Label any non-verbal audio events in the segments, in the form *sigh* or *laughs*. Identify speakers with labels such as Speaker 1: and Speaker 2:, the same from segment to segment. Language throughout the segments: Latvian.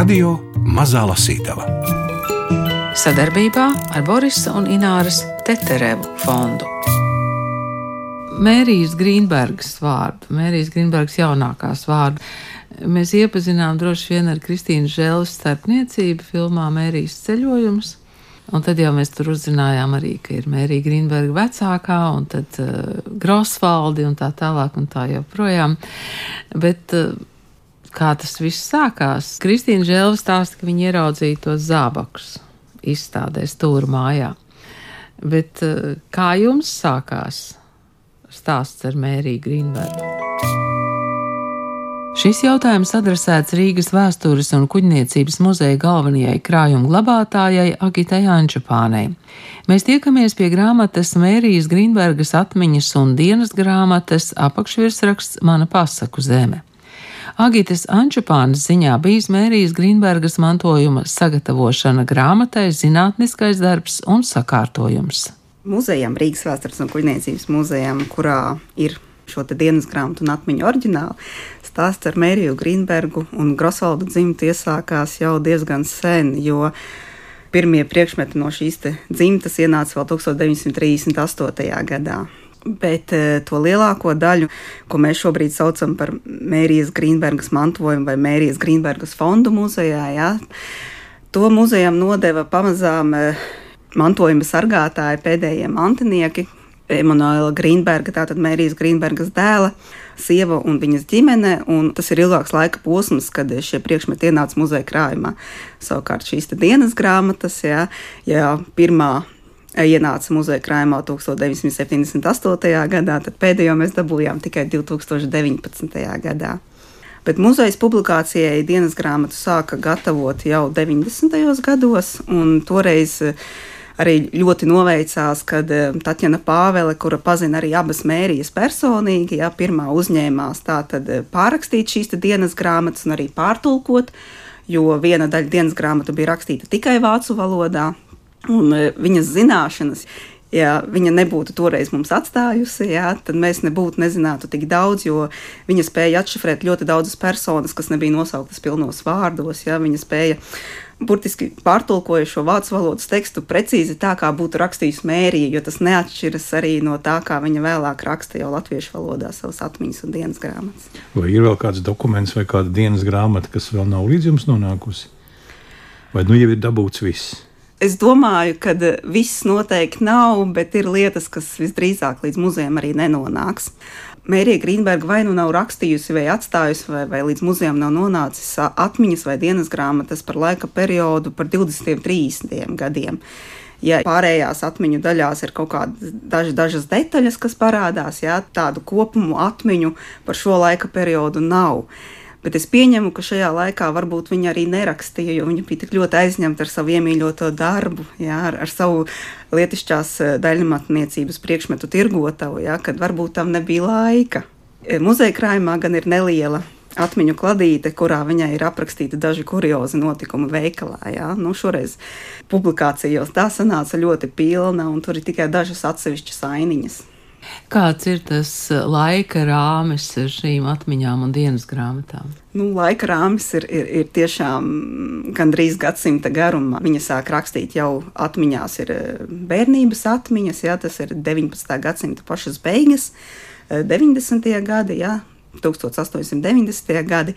Speaker 1: Radio Mazā Lasītava
Speaker 2: sadarbībā ar Borisa un Ināras Teterevu fondu. Mērijas Grīnbergas vārdu, Mērijas Grīnbergas jaunākās vārdu. Mēs iepazinām droši vien ar Kristīnu Žēlas starpniecību filmā Mērijas ceļojums. Un tad jau mēs tur uzzinājām arī, ka ir Mērija Grīnberga vecākā, un tad uh, Grosvaldi un tā tālāk un tā joprojām. Bet uh, kā tas viss sākās? Kristīna Žēlva stāsta, ka viņa ieraudzīja tos zābakus izstādē stūra mājā. Bet eh, kā jums sākās stāsts ar Mēriju Grīnbergu? Šis jautājums adresēts Rīgas vēstures un kuģniecības muzeja galvenajai krājuma glabātājai Agitai Ančapānei. Mēs tiekamies pie grāmatas Mērijas Grīnbergas atmiņas un dienas grāmatas apakšvirsraksts Mana pasaku zeme. Agitas Ančupānas ziņā bijis Mērijas Grīnbergas mantojuma sagatavošana grāmatai, zinātniskais darbs un sakārtojums.
Speaker 3: Muzejam, Rīgas vēstures un kuģniecības muzejam, kurā ir šo dienas grāmatu un atmiņu oriģinālu, stāsts ar Mēriju Grīnbergu un Grosvaldu dzimtu iesākās jau diezgan sen, jo pirmie priekšmeti no šīs dzimtas ienāca vēl 1938. gadā. Bet uh, to lielāko daļu, ko mēs šobrīd saucam par Mērijas Grīnbergas mantojumu vai Mērijas Grīnbergas fondu muzejā, ja, to muzejam nodeva pamazām uh, mantojuma sargātāji, pēdējie mantinieki, Emanuela Grīnberga, tātad Mērijas Grīnbergas dēla, sieva un viņas ģimene. Un tas ir ilgāks laika posms, kad šie priekšmeti ienāca muzeja krājumā. Savukārt šīs dienas grāmatas, jā, jā, pirmā ienāca muzeja krājumā 1978. gadā, tad pēdējo mēs dabūjām tikai 2019. gadā. Bet muzeja publikācijai dienas grāmatu sāka gatavot jau 90. gados, un toreiz eh, arī ļoti noveicās, kad eh, Tatjana Pāvele, kura pazina arī abas mērijas personīgi, ja pirmā uzņēmās tātad eh, pārrakstīt šīs dienas grāmatas un arī pārtulkot, jo viena daļa dienas grāmatu bija rakstīta tikai vācu valodā, un e, viņas zināšanas. Ja viņa nebūtu toreiz mums atstājusi, jā, tad mēs nebūtu nezinātu tik daudz, jo viņa spēja atšifrēt ļoti daudzas personas, kas nebija nosauktas pilnos vārdos. Jā, viņa spēja burtiski pārtulkoja šo vācu valodas tekstu precīzi tā, kā būtu rakstījis Mērija, jo tas neatšķiras arī no tā, kā viņa vēlāk raksta jau latviešu valodā savas atmiņas un dienas grāmatas.
Speaker 4: Vai ir vēl kāds dokuments vai kāda dienas grāmata, kas vēl nav līdz jums nonākusi? Vai nu jau ir dabūts viss?
Speaker 3: Es domāju, ka viss noteikti nav, bet ir lietas, kas visdrīzāk līdz muzejam arī nenonāks. Mērija Grīnberga vai nu nav rakstījusi, vai atstājusi, vai, vai līdz muzejam nav nonācis atmiņas vai dienas grāmatas par laika periodu, par 20, 30 gadiem. Ja pārējās atmiņu daļās ir kaut kādas daž, dažas detaļas, kas parādās, jā, tādu kopumu atmiņu par šo laika periodu nav. Bet es pieņemu, ka šajā laikā varbūt viņa arī nerakstīja, jo viņa bija tik ļoti aizņemta ar savu iemīļoto darbu, jā, ar, ar savu lietišķās eh, daļmatniecības priekšmetu tirgotavu, jā, kad varbūt tam nebija laika. E, muzeja krājumā gan ir neliela atmiņu kladīte, kurā viņai ir aprakstīti daži kuriozi notikumi veikalā. Jā. Nu, šoreiz publikācijos tā sanāca ļoti pilna, un tur ir tikai dažas atsevišķas ainiņas.
Speaker 2: Kāds ir tas eh, laika rāmis šīm atmiņām un dienas grāmatām?
Speaker 3: Nu, laika rāmis ir, ir, ir tiešām gandrīz gadsimta garumā. Viņa sāk rakstīt jau atmiņās, ir eh, bērnības atmiņas, jā, tas ir 19. gadsimta pašas beigas, 90. Eh, gadi, jā, 1890. gadi,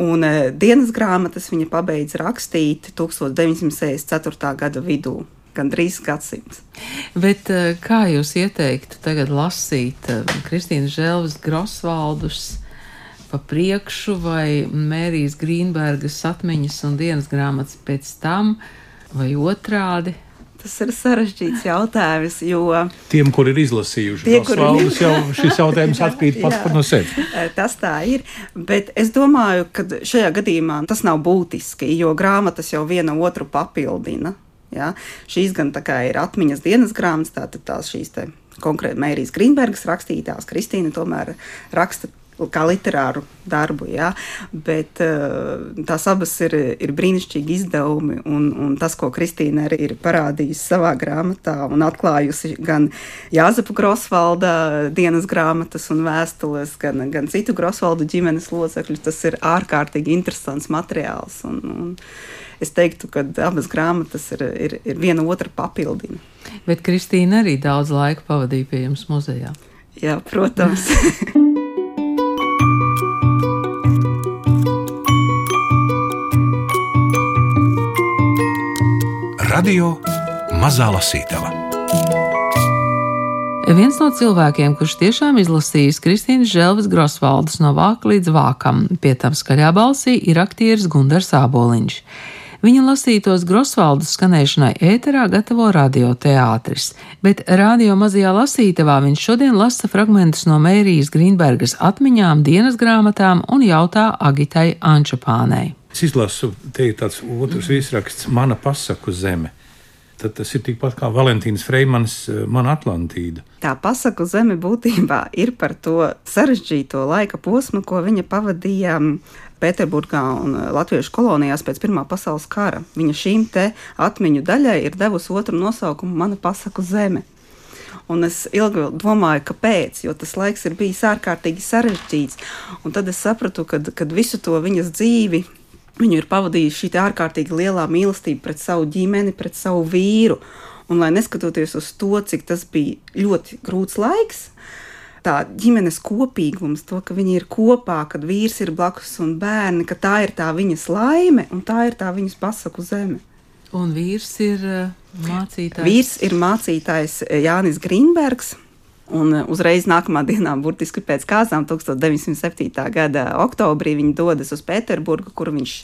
Speaker 3: un dienas grāmatas viņa pabeidza rakstīt 1964. gada vidū gandrīz gadsimts.
Speaker 2: Bet eh, kā jūs ieteiktu tagad lasīt eh, Kristīnas Želvas Grosvaldus? Pa priekšu, vai Mērijas Grīnbergas atmiņas un dienas grāmatas pēc tam, vai otrādi?
Speaker 3: Tas ir sarežģīts jautājums, jo.
Speaker 4: Tiem, kur ir izlasījuši tie, kur valdus, jau šis jautājums *laughs* atkrīt pats par no sevis.
Speaker 3: Tas tā ir, bet es domāju, ka šajā gadījumā tas nav būtiski, jo grāmatas jau viena otru papildina. Ja? Šīs gan ir atmiņas dienas grāmatas, tātad tās šīs konkrēti Mērijas Grīnbergas rakstītās. Kristīna tomēr raksta kā literāru darbu. Ja? Bet uh, tās abas ir, ir brīnišķīgi izdevumi. Un, un tas, ko Kristīna arī ir parādījusi savā grāmatā un atklājusi gan Jāzepa Grosvalda dienas grāmatas un vēstules, gan, gan citu Grosvaldu ģimenes locekļu, tas ir ārkārtīgi interesants materiāls. Un, un es teiktu, ka abas grāmatas ir, ir, ir viena otru papildina.
Speaker 2: Bet Kristīna arī daudz laika pavadīja pie jums muzejā.
Speaker 3: Jā, protams. *laughs*
Speaker 1: Radio Mazā Lasītava.
Speaker 2: Viens no cilvēkiem, kurš tiešām izlasījis Kristīnas Želvis Grosvaldes no vāka līdz vākam, pie tam skaļā balsī, ir aktieris Gundars Āboliņš. Viņa lasītos Grosvaldes skanēšanai ēterā gatavo radioteātris, bet radio mazajā lasītavā viņš šodien lasa fragmentus no Mērijas Grīnbergas atmiņām, dienas grāmatām un jautā Agitai Ančapānei.
Speaker 4: Es izlasu, te ir tāds otrs virsraksts, mana pasaku zeme. Tad tas ir tikpat kā Valentīnas Freimans, eh, mana Atlantīda.
Speaker 3: Tā pasaku zeme būtībā ir par to sarežģīto laika posmu, ko viņa pavadīja mm, Pēterburgā un eh, Latviešu kolonijās pēc Pirmā pasaules kara. Viņa šīm te atmiņu daļai ir devusi otru nosaukumu Mana pasaku zeme. Un es ilgi domāju, kāpēc, jo tas laiks ir bijis ārkārtīgi sarežģīts. Un tad es sapratu, ka visu to viņas dzīvi Viņu ir pavadījusi šī ārkārtīgi lielā mīlestība pret savu ģimeni, pret savu vīru. Un, lai neskatoties uz to, cik tas bija ļoti grūts laiks, tā ģimenes kopīgums, to, ka viņi ir kopā, kad vīrs ir blakus un bērni, ka tā ir tā viņas laime un tā ir tā viņas pasaku zeme.
Speaker 2: Un vīrs ir uh, mācītājs.
Speaker 3: Vīrs ir mācītājs Jānis Grīnbergs. Un uh, uzreiz nākamā dienā, burtiski pēc kāzām, 1907. gada oktobrī, viņi dodas uz Pēterburgu, kur viņš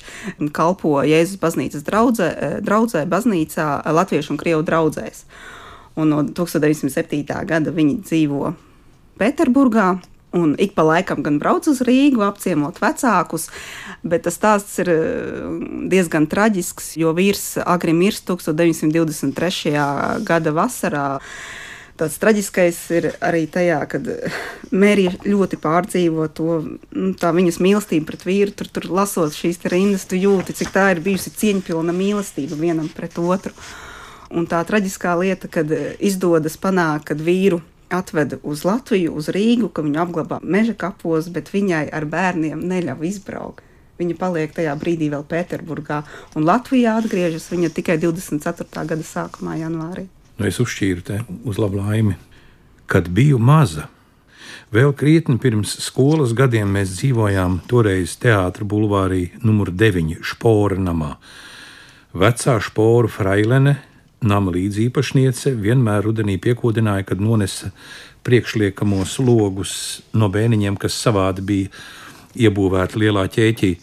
Speaker 3: kalpo Jēzus baznīcas draudzē, uh, draudzē baznīcā, uh, Latviešu un Krievu draudzēs. Un no 1907. gada viņi dzīvo Pēterburgā, Un ik pa laikam gan brauc uz Rīgu, apciemot vecākus, bet tas stāsts ir diezgan traģisks, jo vīrs agri mirst 1923. gada vasarā tāds traģiskais ir arī tajā, ka Mērija ļoti pārdzīvo to nu, viņas mīlestību pret vīru. Tur, tur lasot šīs rindas, tu jūti, cik tā ir bijusi cieņpilna mīlestība vienam pret otru. Un tā traģiskā lieta, kad izdodas panākt, kad vīru atveda uz Latviju, uz Rīgu, ka viņu apglabā meža kapos, bet viņai ar bērniem neļauj izbraukt. Viņa paliek tajā brīdī vēl Pēterburgā, un Latvijā atgriežas viņa tikai 24. gada sākumā, janvārī
Speaker 4: nu es uzšķīru te uz labu laimi. Kad biju maza, vēl krietni pirms skolas gadiem mēs dzīvojām toreiz teātra bulvārī numur 9 Špora namā. Vecā Špora frailene, nama līdzīpašniece, vienmēr rudenī piekodināja, kad nonesa priekšliekamos logus no bēniņiem, kas savādi bija iebūvēti lielā ķēķī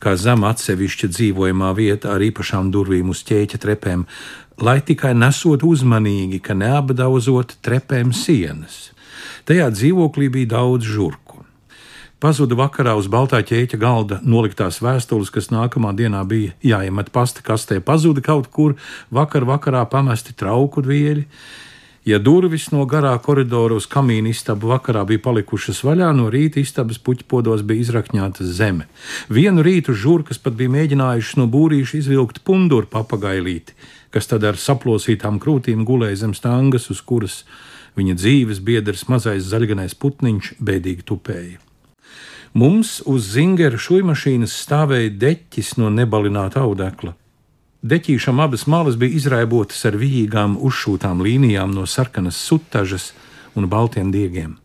Speaker 4: kā zem atsevišķa dzīvojamā vieta ar īpašām durvīm uz ķēķa trepēm, lai tikai nesot uzmanīgi, ka neapdauzot trepēm sienas. Tajā dzīvoklī bija daudz žurku. Pazuda vakarā uz baltā ķēķa galda noliktās vēstules, kas nākamā dienā bija jāiemet pasta kastē. Pazuda kaut kur vakar vakarā pamesti trauku vieļi. Ja durvis no garā koridora uz kamīna istabu vakarā bija palikušas vaļā, no rīta istabas puķpodos bija izrakņāta zeme. Vienu rītu žurkas pat bija mēģinājušas no būrīša izvilkt punduru papagailīti kas tad ar saplosītām krūtīm gulēja zem stāngas, uz kuras viņa dzīves biedrs mazais zaļganais putniņš bēdīgi tupēja. Mums uz zingeru šūmašīnas stāvēja deķis no nebalināta audekla. Deķīšam abas malas bija izraibotas ar vijīgām uzšūtām līnijām no sarkanas sutažas un baltiem diegiem.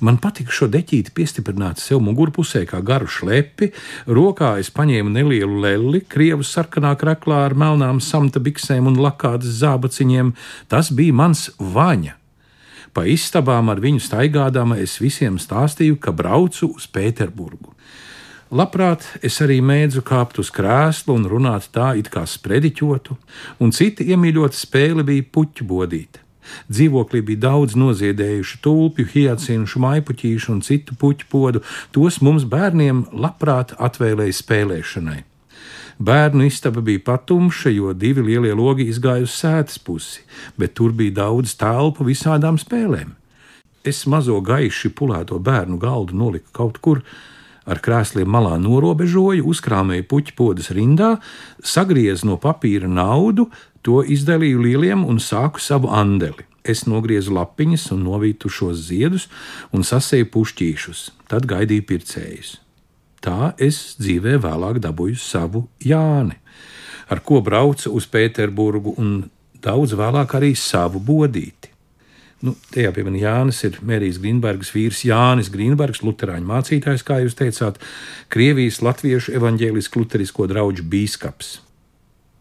Speaker 4: Man patika šo deķīti piestiprināt sev mugurpusē kā garu šlepi, rokā es paņēmu nelielu lelli, krievu sarkanā kreklā ar melnām samta biksēm un lakātas zābaciņiem. Tas bija mans vaņa. Pa istabām ar viņu staigādama es visiem stāstīju, ka braucu uz Pēterburgu. Labprāt, es arī mēdzu kāpt uz krēslu un runāt tā, it kā sprediķotu, un cita iemīļota spēle bija puķu bodīte. Dzīvoklī bija daudz noziedējušu tulpju, hiacinšu, maipuķīšu un citu puķu podu. Tos mums bērniem labprāt atvēlēja spēlēšanai. Bērnu istaba bija patumša, jo divi lielie logi izgāja uz sēdes pusi, bet tur bija daudz telpu visādām spēlēm. es mazo gaiši pulēto bērnu galdu noliku kaut kur, ar krēsliem malā norobežoju, uzkrāmēju puķu podas rindā, sagriezu no papīra naudu, to izdalīju lieliem un sāku savu andeli. Es nogriezu lapiņas un novītu šos ziedus un sasēju pušķīšus, tad gaidīju pircējus. Tā es dzīvē vēlāk dabūju savu Jāni, ar ko braucu uz Pēterburgu un daudz vēlāk arī savu bodīti. Nu, tajā pie manis Jānis ir Mērijas Grīnbergs vīrs Jānis Grīnbergs, Lutāņu mācītājs, kā jūs teicāt, Krievijas Latviešu evaņģēlisku luterisko draugu bīskaps.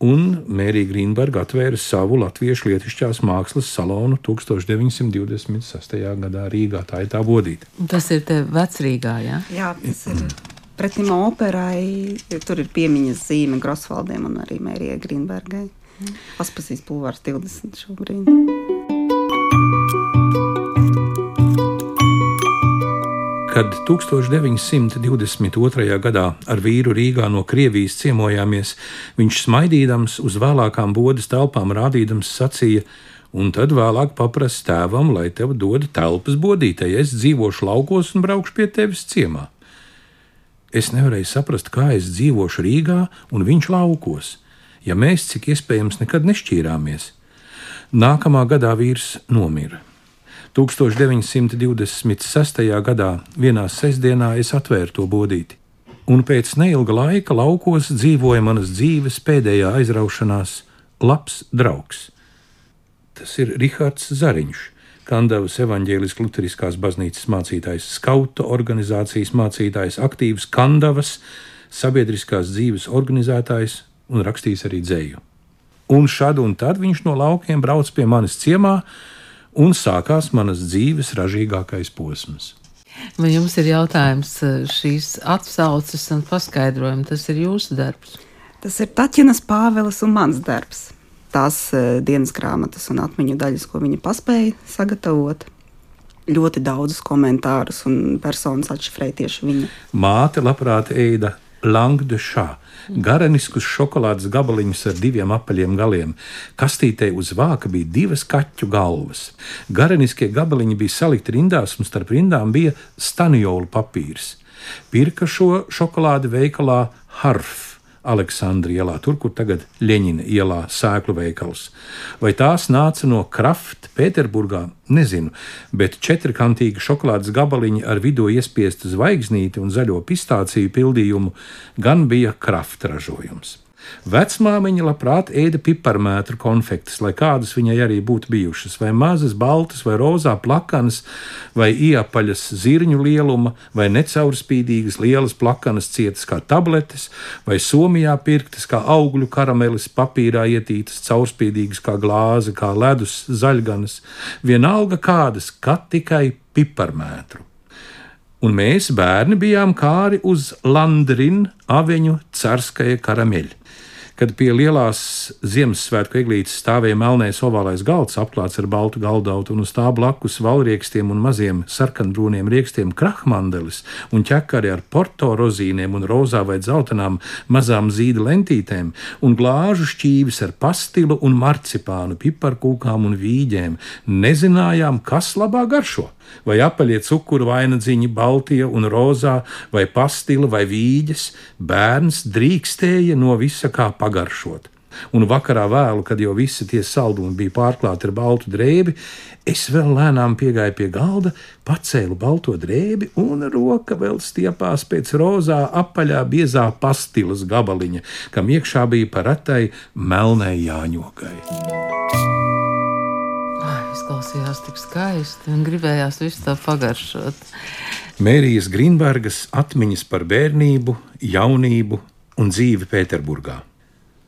Speaker 4: Un Mērija Grīnberga atvēra savu latviešu lietišķās mākslas salonu 1926. gadā Rīgā. Tā ir tā vodīta.
Speaker 2: Tas ir te vecrīgā, jā?
Speaker 3: Jā, tas ir pretim operai. Tur ir piemiņas zīme Grosvaldiem un arī Mērijai Grīnbergai. Paspasīs pulvārs 20 šobrīd.
Speaker 4: Kad 1922. gadā ar vīru Rīgā no Krievijas ciemojāmies, viņš smaidīdams uz vēlākām bodas telpām rādīdams sacīja, un tad vēlāk paprasa tēvam, lai tev dod telpas bodītei, es dzīvošu laukos un braukšu pie tevis ciemā. Es nevarēju saprast, kā es dzīvošu Rīgā un viņš laukos, ja mēs cik iespējams nekad nešķīrāmies. Nākamā gadā vīrs nomira. 1926. gadā vienā sestdienā es atvēru to bodīti, un pēc neilga laika laukos dzīvoja manas dzīves pēdējā aizraušanās labs draugs. Tas ir Rihards Zariņš, Kandavas evaņģēliskās luteriskās baznīcas mācītājs, skauta organizācijas mācītājs, aktīvs Kandavas sabiedriskās dzīves organizētājs un rakstījis arī dzēju. Un šad un tad viņš no laukiem brauc pie manis ciemā, un sākās manas dzīves ražīgākais posms.
Speaker 2: Vai jums ir jautājums šīs atsauces un paskaidrojumi? Tas ir jūsu darbs.
Speaker 3: Tas ir Taķinas Pāveles un mans darbs. Tās dienas grāmatas un atmiņu daļas, ko viņa paspēja sagatavot. Ļoti daudzus komentārus un personas atšifrēja tieši viņa.
Speaker 4: Māte labprāt ēda langue de chat, gareniskus šokolādes gabaliņus ar diviem apaļiem galiem. Kastītē uz vāka bija divas kaķu galvas. Gareniskie gabaliņi bija salikti rindās, un starp rindām bija staniola papīrs. Pirka šo šokolādi veikalā Harf Aleksandra ielā, tur, kur tagad Leņķina ielā sēklu veikals. Vai tās nāca no Kraft, Pēterburgā? Nezinu, bet četrkantīgi šokolādes gabaliņi ar vidū iespiestu zvaigznīti un zaļo pistāciju pildījumu gan bija Kraft ražojums. Vecmāmiņa labprāt ēda piparmētru konfektes, lai kādas viņai arī būtu bijušas, vai mazas, baltas, vai rozā plakanas, vai iepaļas zirņu lieluma, vai necaurspīdīgas lielas plakanas cietas kā tabletes, vai somijā pirktas kā augļu karamelis, papīrā ietītas caurspīdīgas kā glāze, kā ledus, zaļganas, vienalga kādas, kad tikai piparmētru. Un mēs, bērni, bijām kāri uz Landrina aveņu Carskaja karameļa kad pie lielās Ziemassvētku eglītes stāvēja melnais ovālais galds, apklāts ar baltu galdautu, un uz tā blakus valriekstiem un maziem sarkanbrūniem riekstiem krahmandelis un ķekari ar porto rozīniem un rozā vai dzeltenām mazām zīda lentītēm, un glāžu šķīvis ar pastilu un marcipānu, piparkūkām un vīģēm. Nezinājām, kas labāk garšo vai apaļie cukuru vainagdziņi, baltie un rozā, vai pastila vai vīģes, bērns drīkstēja no visa kā pagaršot. Un vakarā vēlu, kad jau visi tie saldumi bija pārklāti ar baltu drēbi, es vēl lēnām piegāju pie galda, pacēlu balto drēbi, un roka vēl stiepās pēc rozā apaļā biezā pastilas gabaliņa, kam iekšā bija paratai melnai jāņokai
Speaker 2: izklausījās tik skaisti un gribējās visu tā pagaršot.
Speaker 4: Mērijas Grīnbergas atmiņas par bērnību, jaunību un dzīvi Pēterburgā.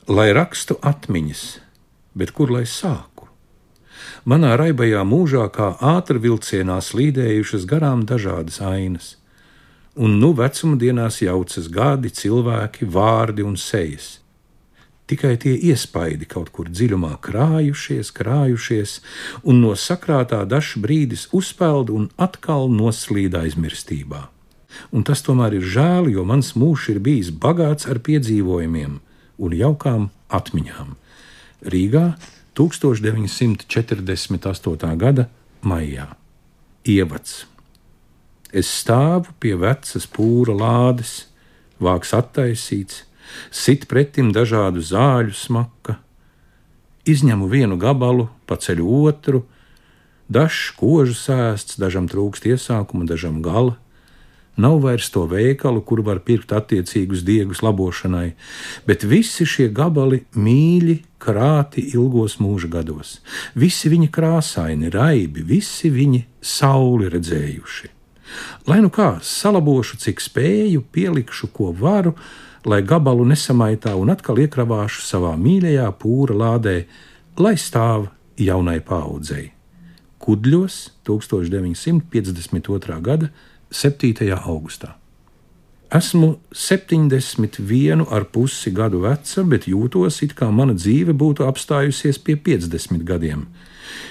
Speaker 4: Lai rakstu atmiņas, bet kur lai sāku? Manā raibajā mūžā kā ātri vilcienā slīdējušas garām dažādas ainas, un nu vecuma dienās jaucas gadi, cilvēki, vārdi un sejas tikai tie iespaidi kaut kur dziļumā krājušies, krājušies, un no sakrātā dažs brīdis uzpeld un atkal noslīd aizmirstībā. Un tas tomēr ir žēl, jo mans mūžs ir bijis bagāts ar piedzīvojumiem un jaukām atmiņām. Rīgā 1948. gada maijā. Ievads. Es stāvu pie vecas pūra lādes, vāks attaisīts, sit pretim dažādu zāļu smaka, izņemu vienu gabalu, paceļu otru, dažs kožu sēsts, dažam trūkst iesākuma, dažam gala. Nav vairs to veikalu, kur var pirkt attiecīgus diegus labošanai, bet visi šie gabali mīļi, krāti ilgos mūža gados. Visi viņi krāsaini, raibi, visi viņi sauli redzējuši. Lai nu kā salabošu, cik spēju, pielikšu, ko varu, lai gabalu nesamaitā un atkal iekravāšu savā mīļajā pūra lādē, lai stāv jaunai paudzei. Kudļos 1952. gada 7. augustā. Esmu 71 ar pusi gadu veca, bet jūtos, it kā mana dzīve būtu apstājusies pie 50 gadiem.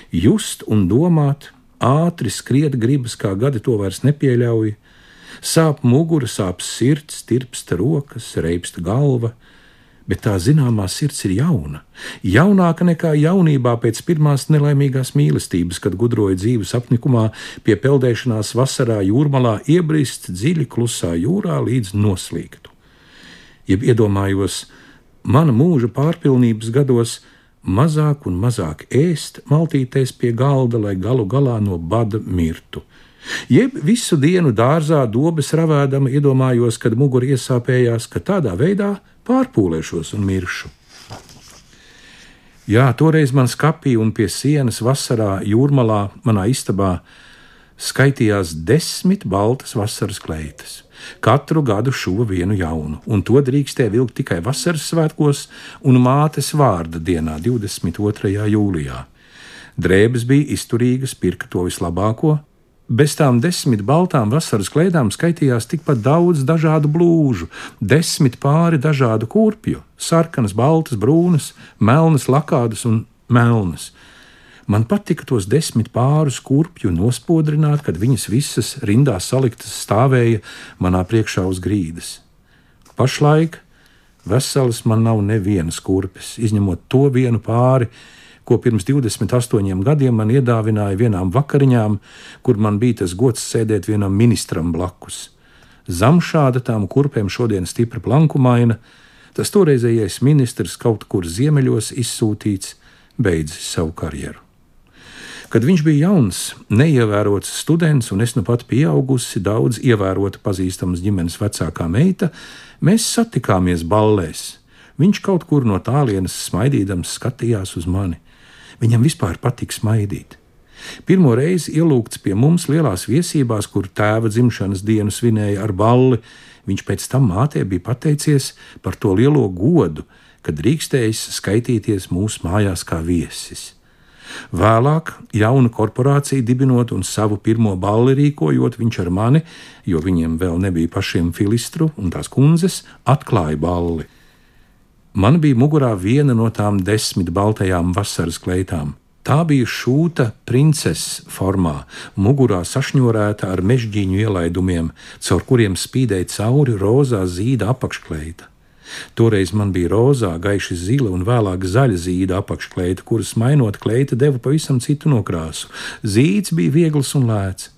Speaker 4: Just un domāt, ātri skriet gribas, kā gadi to vairs nepieļauj. Sāp mugura, sāp sirds, tirpsta rokas, reibsta galva, bet tā zināmā sirds ir jauna. Jaunāka nekā jaunībā pēc pirmās nelaimīgās mīlestības, kad gudroja dzīves apnikumā, pie peldēšanās vasarā jūrmalā, iebrist dziļi klusā jūrā līdz noslīgtu. Jeb iedomājos, mana mūža pārpilnības gados mazāk un mazāk ēst, maltīties pie galda, lai galu galā no bada mirtu. Jeb visu dienu dārzā dobes ravēdama iedomājos, kad mugura iesāpējās, ka tādā veidā pārpūlēšos un miršu. Jā, toreiz man skapī un pie sienas vasarā jūrmalā manā istabā skaitījās desmit baltas vasaras kleitas. Katru gadu šuva vienu jaunu, un to drīkstēja vilkt tikai vasaras svētkos un mātes vārda dienā, 22. jūlijā. Drēbes bija izturīgas, pirka to vislabāko, Bez tām desmit baltām vasaras kleidām skaitījās tikpat daudz dažādu blūžu, desmit pāri dažādu kurpju - sarkanas, baltas, brūnas, melnas, lakādas un melnas. Man patika tos desmit pārus kurpju nospodrināt, kad viņas visas rindā saliktas stāvēja manā priekšā uz grīdas. Pašlaik veselas man nav nevienas kurpes, izņemot to vienu pāri, ko pirms 28 gadiem man iedāvināja vienām vakariņām, kur man bija tas gods sēdēt vienam ministram blakus. Zem šāda tām kurpēm šodien stipra plankumaina, tas toreizējais ministrs kaut kur ziemeļos izsūtīts, beidzis savu karjeru. Kad viņš bija jauns, neievērots students un es nu pat pieaugusi, daudz ievērota pazīstams ģimenes vecākā meita, mēs satikāmies ballēs. Viņš kaut kur no tālienes smaidīdams skatījās uz mani. Viņam vispār patīk smaidīt. Pirmo reizi ielūgts pie mums lielās viesībās, kur tēva dzimšanas dienu svinēja ar balli, viņš pēc tam mātei bija pateicies par to lielo godu, ka drīkstējis skaitīties mūsu mājās kā viesis. Vēlāk, jaunu korporāciju dibinot un savu pirmo balli rīkojot, viņš ar mani, jo viņiem vēl nebija pašiem filistru un tās kundzes, atklāja balli. Man bija mugurā viena no tām desmit baltajām vasaras kleitām. Tā bija šūta princeses formā, mugurā sašņorēta ar mežģīņu ielaidumiem, caur kuriem spīdēja cauri rozā zīda apakškleita. Toreiz man bija rozā, gaiši zila un vēlāk zaļa zīda apakškleita, kuras mainot kleita deva pavisam citu nokrāsu. Zīds bija viegls un lēts.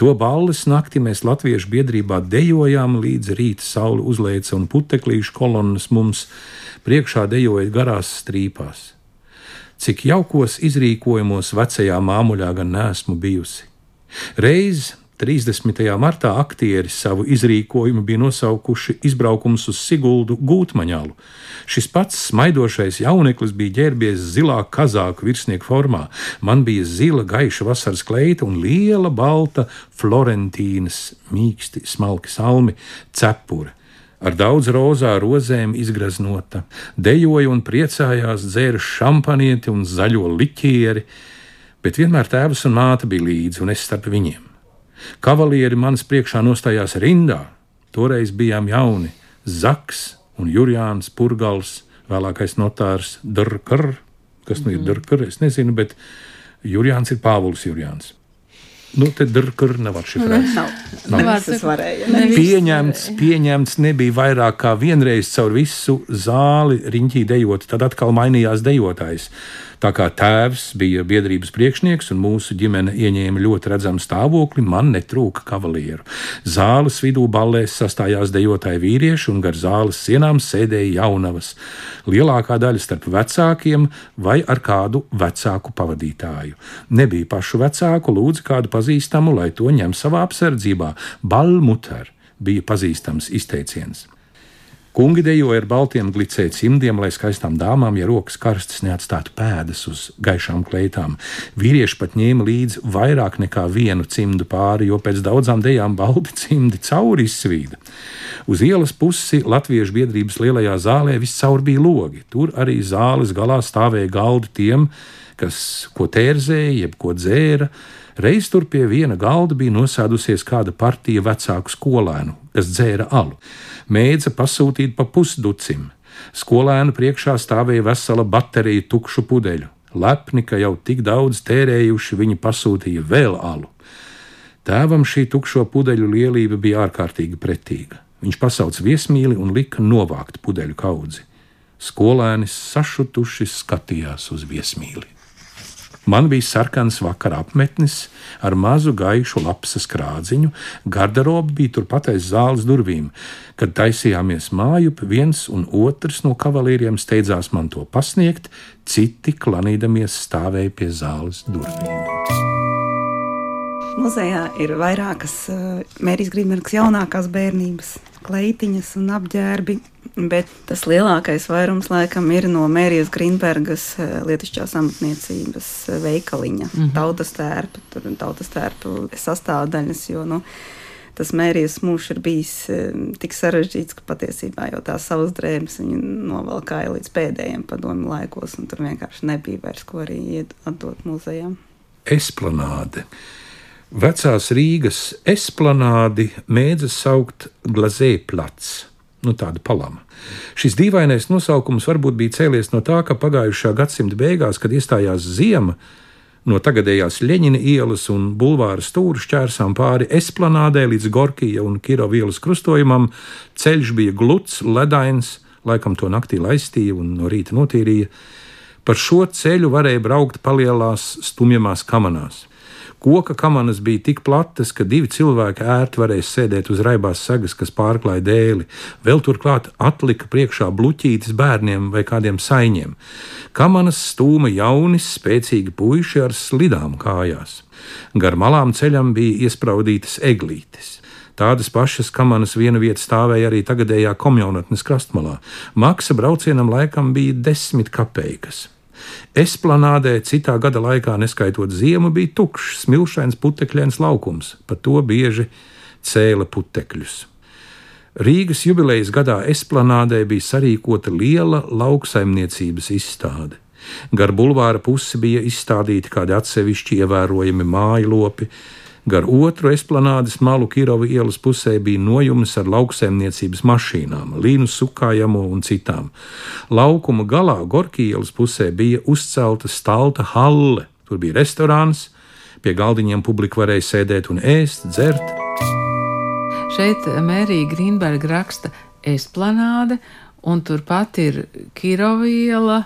Speaker 4: To balles nakti mēs latviešu biedrībā dejojām līdz rīta saule uzlēca un puteklīšu kolonnas mums priekšā dejoja garās strīpās. Cik jaukos izrīkojumos vecajā māmuļā gan nesmu bijusi. Reiz 30. martā aktieri savu izrīkojumu bija nosaukuši izbraukums uz Siguldu Gūtmaņalu. Šis pats smaidošais jauneklis bija ģērbies zilā kazāku virsnieku formā. Man bija zila gaiša vasaras kleita un liela balta Florentīnas mīksti smalki salmi cepure ar daudz rozā rozēm izgraznota, dejoja un priecājās, dzēra šampanieti un zaļo liķieri, bet vienmēr tēvs un māte bija līdzi un es starp viņiem. Kavalieri manas priekšā nostājās rindā, toreiz bijām jauni - Zaks un Jurijāns Purgals, vēlākais notārs Darkar, kas nu ir mhm. Darkar, es nezinu, bet Jurijāns ir Pāvils Jurijāns. Nu, te drkur nav atšifrēts.
Speaker 3: Nav.
Speaker 2: Nu,
Speaker 3: Nav.
Speaker 2: var
Speaker 3: Visas
Speaker 2: teikt,
Speaker 3: varēja.
Speaker 2: ne
Speaker 4: Pieņemts, pieņemts nebija vairāk kā vienreiz caur visu zāli riņķī dejot, tad atkal mainījās dejotājs. Tā kā tēvs bija biedrības priekšnieks un mūsu ģimene ieņēma ļoti redzamu stāvokli, man netrūka kavalieru. Zāles vidū ballēs sastājās dejotāji vīrieši un gar zāles sienām sēdēja jaunavas. Lielākā daļa starp vecākiem vai ar kādu vecāku pavadītāju. Nebija pašu vecāku, lūdzu kādu pazīstamu, lai to ņem savā apsardzībā. Balmuter bija pazīstams izteiciens. Kungi dejoja ar baltiem glicēju cimdiem, lai skaistām dāmām, ja rokas karstas neatstātu pēdas uz gaišām kleitām. Vīrieši pat ņēma līdzi vairāk nekā vienu cimdu pāri, jo pēc daudzām dejām balti cimdi cauri izsvīda. Uz ielas pusi Latviešu biedrības lielajā zālē viscaur bija logi. Tur arī zāles galā stāvēja galdi tiem, kas ko tērzēja, jeb ko dzēra. Reiz tur pie viena galda bija nosēdusies kāda partija vecāku skolēnu, kas dzēra alu. Mēdza pasūtīt pa pusducim. Skolēnu priekšā stāvēja vesela baterija tukšu pudeļu. Lepni, ka jau tik daudz tērējuši, viņi pasūtīja vēl alu. Tēvam šī tukšo pudeļu lielība bija ārkārtīgi pretīga. Viņš pasauca viesmīli un lika novākt pudeļu kaudzi. Skolēnis sašutuši skatījās uz viesmīli. Man bija sarkans vakara apmetnis ar mazu gaišu lapsas krādziņu, garderoba bija turpat aiz zāles durvīm. Kad taisījāmies mājup, viens un otrs no kavalīriem steidzās man to pasniegt, citi klanīdamies stāvēja pie zāles durvīm.
Speaker 3: Muzejā ir vairākas uh, Mērijas Grīsbergas jaunākās bērnības kleitiņas un apģērbi, bet tas lielākais vairums laikam ir no Mērijas Grīsbergas uh, lietišķās amatniecības uh, veikaliņa. Mm -hmm. Tautas ir tautas tērpa sastāvdaļas, jo nu, tas Mērijas mūžs ir bijis tik sarežģīts, ka patiesībā jau tās savas drēbes viņi novalkāja līdz pēdējiem padomu laikos, un tur vienkārši nebija vairs ko arī iet atdot muzejām.
Speaker 4: Esplanāde. Vecās Rīgas esplanādi mēdza saukt glazēplats, nu tāda palama. Šis dīvainais nosaukums varbūt bija cēlies no tā, ka pagājušā gadsimta beigās, kad iestājās ziema, no tagadējās Leņķina ielas un bulvāra stūra šķērsām pāri esplanādē līdz Gorkija un Kirova ielas krustojumam, ceļš bija gluds, ledains, laikam to naktī laistīja un no rīta notīrīja. Par šo ceļu varēja braukt palielās stumjamās kamanās. Koka kamanas bija tik platas, ka divi cilvēki ērti varēja sēdēt uz raibās sagas, kas pārklāja dēli. Vēl turklāt atlika priekšā bluķītis bērniem vai kādiem saiņiem. Kamanas stūma jaunis, spēcīgi puiši ar slidām kājās. Gar malām ceļam bija iespraudītas eglītes. Tādas pašas kamanas viena vieta stāvēja arī tagadējā komjaunatnes krastmalā. Maksa braucienam laikam bija desmit kapeikas. Esplanādē citā gada laikā, neskaitot ziemu, bija tukšs, smilšains putekļains laukums, pa to bieži cēla putekļus. Rīgas jubilejas gadā esplanādē bija sarīkota liela lauksaimniecības izstāde. Gar bulvāra pusi bija izstādīti kādi atsevišķi ievērojami mājlopi, Gar otru esplanādes malu Kirova ielas pusē bija nojums ar lauksaimniecības mašīnām, līnu sukājamo un citām. Laukuma galā Gorki ielas pusē bija uzcelta stalta halle. Tur bija restorāns, pie galdiņiem publika varēja sēdēt un ēst, dzert.
Speaker 2: Šeit Mērija Grīnberga raksta esplanāde, un turpat ir Kirova iela,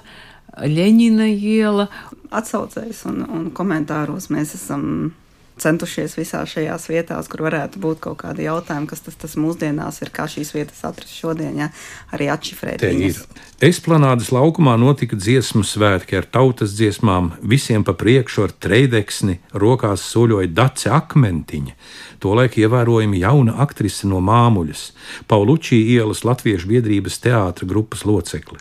Speaker 2: Ļeņina iela.
Speaker 3: Atsaucējs un, un komentāros mēs esam centušies visās šajās vietās, kur varētu būt kaut kādi jautājumi, kas tas, tas mūsdienās ir, kā šīs vietas atrast šodien, ja, arī atšifrēt.
Speaker 4: Te
Speaker 3: viņas.
Speaker 4: ir. Esplanādes laukumā notika dziesmu svētki ar tautas dziesmām, visiem pa priekšu ar treideksni, rokās soļoja dace akmentiņa. Tolaik ievērojami jauna aktrise no māmuļas, Paulučī ielas Latviešu biedrības teātra grupas locekli.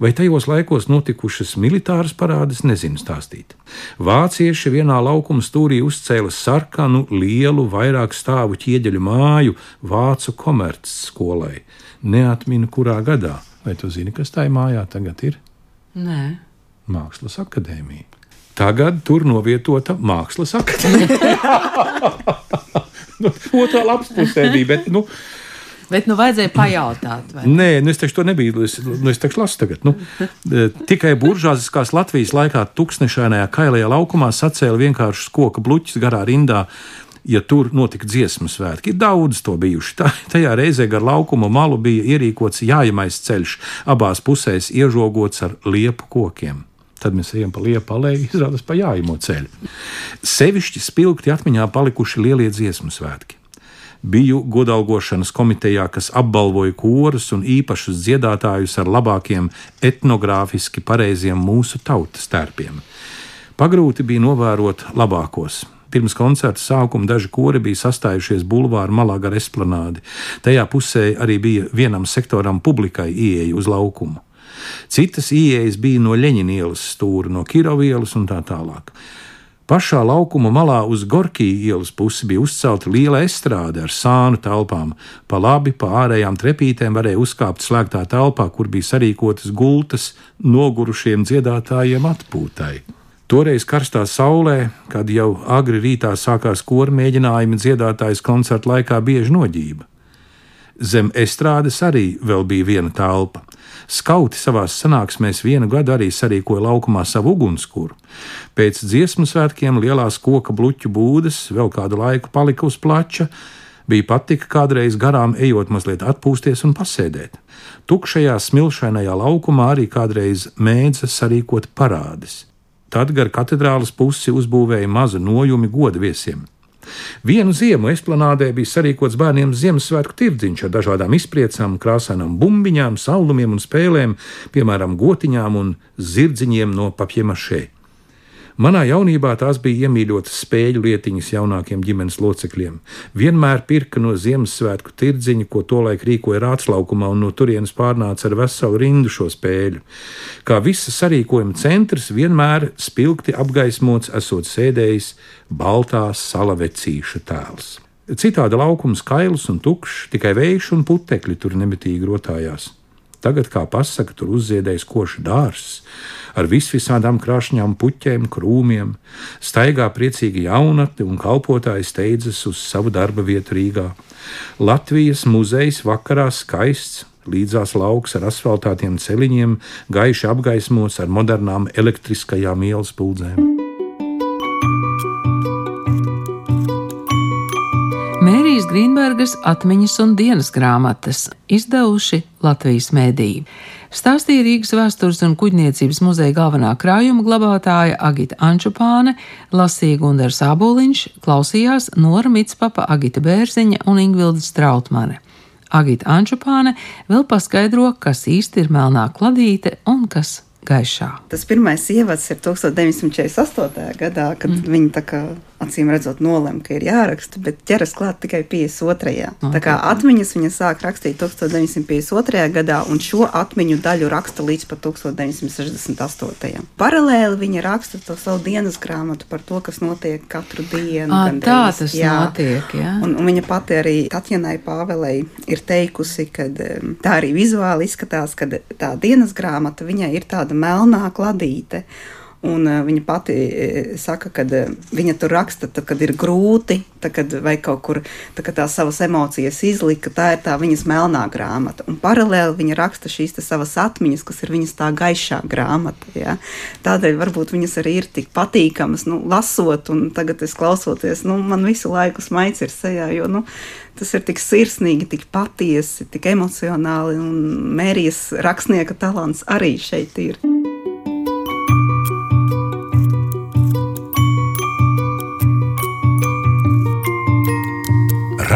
Speaker 4: Vai tajos laikos notikušas militāras parādes, nezinu stāstīt. Vācieši vienā laukuma stūrī uzcēla sarkanu, lielu, vairāk stāvu ķieģeļu māju Vācu komerces skolai. Neatminu, kurā gadā. Vai tu zini, kas tajā mājā tagad ir?
Speaker 2: Nē,
Speaker 4: Mākslas akadēmija. Tagad tur novietota mākslas akadēmija. *laughs* *laughs* nu, otrā lapas pusē bija, bet nu,
Speaker 2: Bet nu vajadzēja pajautāt, vai
Speaker 4: Nē, nu es taču to nebiju. Es, nu es taču lasu tagad. Nu, e, tikai buržāziskās Latvijas laikā tuksnešainajā kailajā laukumā sacēla vienkārši koka bluķis garā rindā. Ja tur notika dziesmu svētki, daudz to bijuši. Tā, tajā reizē gar laukuma malu bija ierīkots jājamais ceļš, abās pusēs iežogots ar liepu kokiem. Tad mēs ejam pa liepu alēju, izrādās pa jājamo ceļu. Sevišķi spilgti atmiņā palikuši lielie dziesmu svētki. Biju godalgošanas komitejā, kas apbalvoja korus un īpašus dziedātājus ar labākiem etnogrāfiski pareiziem mūsu tautas tērpiem. Pagrūti bija novērot labākos. Pirms koncerta sākuma daži kori bija sastājušies bulvāra malā gar esplanādi. Tajā pusē arī bija vienam sektoram publikai ieeja uz laukumu. Citas ieejas bija no Leņķina ielas stūra, no Kirovielas un tā tālāk. Pašā laukuma malā uz Gorkijas ielas pusi bija uzcelta liela estrāde ar sānu telpām. Pa labi, pa ārējām trepītēm varēja uzkāpt slēgtā telpā, kur bija sarīkotas gultas nogurušiem dziedātājiem atpūtai. Toreiz karstā saulē, kad jau agri rītā sākās kora mēģinājumi, dziedātājs koncerta laikā bieži noģība. Zem estrādes arī vēl bija viena telpa. Skauti savā sanāksmēs vienu gadu arī sarīkoja laukumā savu ugunskura. Pēc dziesmu svētkiem lielās koka bluķu būdas vēl kādu laiku palika uz plača, bija patika kādreiz garām ejot mazliet atpūsties un pasēdēt. Tukšajā smilšainajā laukumā arī kādreiz mēdza sarīkot parādes. Tad gar katedrālas pusi uzbūvēja mazu nojumi godu viesiem. Vienu ziemu esplanādē bija sarīkots bērniem Ziemassvētku tirdziņš ar dažādām izpriecām, krāsainām bumbiņām, saldumiem un spēlēm, piemēram, gotiņām un zirdziņiem no papjemašē. Manā jaunībā tās bija iemīļotas spēļu lietiņas jaunākiem ģimenes locekļiem. Vienmēr pirka no Ziemassvētku tirdziņa, ko tolaik rīkoja Rātslaukumā, un no turienes pārnāca ar veselu rindu šo spēļu. Kā visa sarīkojuma centrs, vienmēr spilgti apgaismots, esot sēdējis baltās salavecīša tēls. Citādi laukums kails un tukšs, tikai vējš un putekļi tur nemitīgi rotājās. Tagad, kā pasaka, tur uzziedējis košs dārzs ar visvisādām krāšņām puķēm, krūmiem. Staigā priecīgi jaunatni un kalpotāji steidzas uz savu darba vietu Rīgā. Latvijas muzejs vakarā skaists, līdzās lauks ar asfaltētiem celiņiem, gaiši apgaismots ar modernām elektriskajām ielas puldzēm.
Speaker 2: Grīnbergas atmiņas un dienas grāmatas izdevuši Latvijas mēdīji. Stāstīja Rīgas vēstures un kuģniecības muzeja galvenā krājuma glabātāja Agita Ančupāne, lasīja Gundars Āboliņš, klausījās Nora Mitspapa, Agita Bērziņa un Ingvilda Strautmane. Agita Ančupāne vēl paskaidro, kas īsti ir melnā kladīte un kas gaišā.
Speaker 3: Tas pirmais ievads ir 1948. gadā, kad mm. viņi tā kā acīm redzot, nolēma, ka ir jāraksta, bet ķeras klāt tikai 52. Okay. Tā kā atmiņas viņa sāk rakstīt 1952. gadā, un šo atmiņu daļu raksta līdz pat 1968. Paralēli viņa raksta to savu dienas grāmatu par to, kas notiek katru dienu.
Speaker 2: À, tā tas jā. notiek. Jā.
Speaker 3: Un, un viņa pati arī Tatjanai Pāvelei ir teikusi, ka tā arī vizuāli izskatās, ka tā dienas grāmata viņai ir tāda melnā kladīte. Un, uh, viņa pati uh, saka, ka uh, viņa tur raksta, tad, kad ir grūti, tad, kad vai kaut kur tā, tās savas emocijas izlika. Tā ir tā viņas melnā grāmata. Un paralēli viņa raksta šīs savas atmiņas, kas ir viņas tā gaišā grāmata. Ja? Tādēļ varbūt viņas arī ir tik patīkamas, nu, lasot, un tagad es klausoties, nu, man visu laiku smaids ir sejā, jo nu, tas ir tik sirsnīgi, tik patiesi, tik emocionāli, un Mērijas rakstnieka talants arī šeit ir.